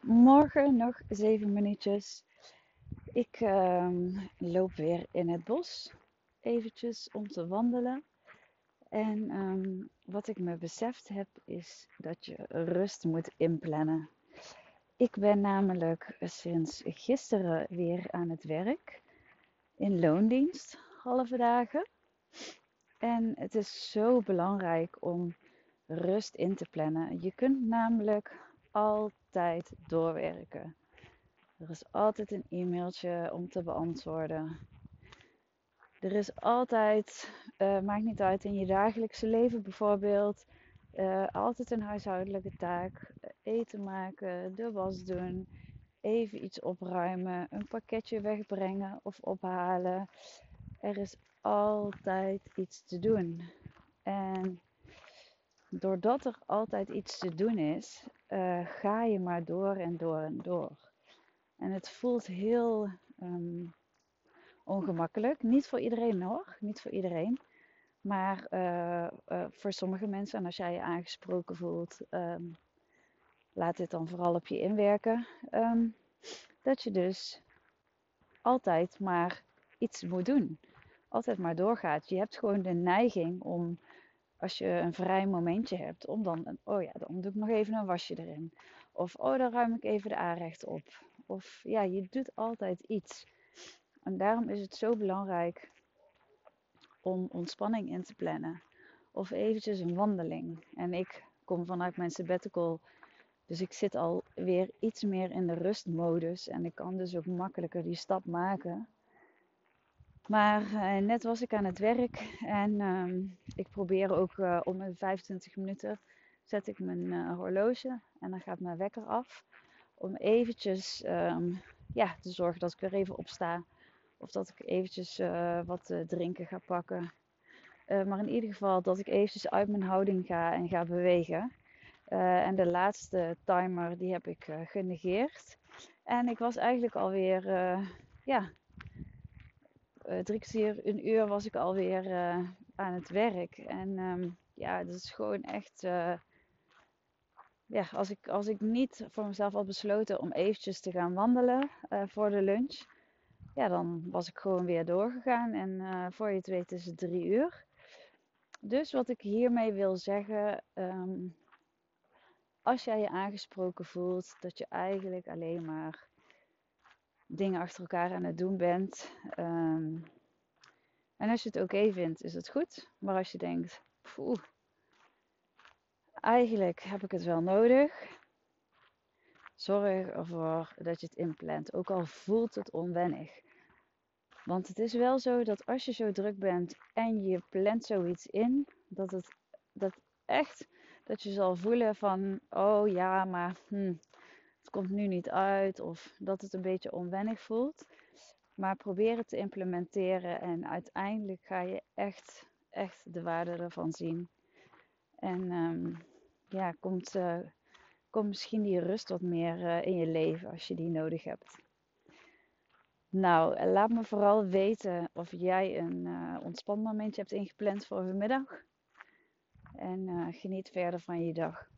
Morgen nog zeven minuutjes. Ik ehm, loop weer in het bos, eventjes om te wandelen. En ehm, wat ik me beseft heb, is dat je rust moet inplannen. Ik ben namelijk sinds gisteren weer aan het werk in loondienst, halve dagen. En het is zo belangrijk om rust in te plannen. Je kunt namelijk altijd doorwerken. Er is altijd een e-mailtje om te beantwoorden. Er is altijd, uh, maakt niet uit in je dagelijkse leven bijvoorbeeld, uh, altijd een huishoudelijke taak. Eten maken, de was doen, even iets opruimen, een pakketje wegbrengen of ophalen. Er is altijd iets te doen. En doordat er altijd iets te doen is, uh, ga je maar door en door en door. En het voelt heel um, ongemakkelijk. Niet voor iedereen hoor, niet voor iedereen. Maar uh, uh, voor sommige mensen, en als jij je aangesproken voelt, um, laat dit dan vooral op je inwerken. Um, dat je dus altijd maar iets moet doen. Altijd maar doorgaat. Je hebt gewoon de neiging om als je een vrij momentje hebt, om dan, oh ja, dan doe ik nog even een wasje erin. Of, oh, dan ruim ik even de aanrecht op. Of ja, je doet altijd iets. En daarom is het zo belangrijk om ontspanning in te plannen. Of eventjes een wandeling. En ik kom vanuit mijn sabbatical, dus ik zit alweer iets meer in de rustmodus. En ik kan dus ook makkelijker die stap maken. Maar uh, net was ik aan het werk en uh, ik probeer ook uh, om de 25 minuten zet ik mijn uh, horloge en dan gaat mijn wekker af. Om eventjes um, ja, te zorgen dat ik er even op sta. Of dat ik eventjes wat drinken ga pakken. maar in ieder geval dat ik eventjes uit mijn houding ga en ga bewegen. en de laatste timer die heb ik genegeerd. En ik was eigenlijk alweer ja, drie kwartier, een uur was ik alweer uh, aan het werk. En um, ja, dat is gewoon echt. Uh, ja, als ik, als ik niet voor mezelf had besloten om eventjes te gaan wandelen voor de lunch, ja, dan was ik gewoon weer doorgegaan. En voor je het weet is het drie uur. Dus wat ik hiermee wil zeggen, um, als jij je aangesproken voelt, dat je eigenlijk alleen maar dingen achter elkaar aan het doen bent. Um, en als je het oké vindt, is het goed. Maar als je denkt, poeh, eigenlijk heb ik het wel nodig. Zorg ervoor dat je het inplant. Ook al voelt het onwennig. Want het is wel zo dat als je zo druk bent en je plant zoiets in, dat het dat echt dat je zal voelen van, oh ja, maar hm, het komt nu niet uit of dat het een beetje onwennig voelt. Maar probeer het te implementeren en uiteindelijk ga je echt, echt de waarde ervan zien. En um, ja, komt, uh, komt misschien die rust wat meer uh, in je leven als je die nodig hebt. Nou, laat me vooral weten of jij een uh, ontspanmomentje hebt ingepland voor vanmiddag. En geniet verder van je dag.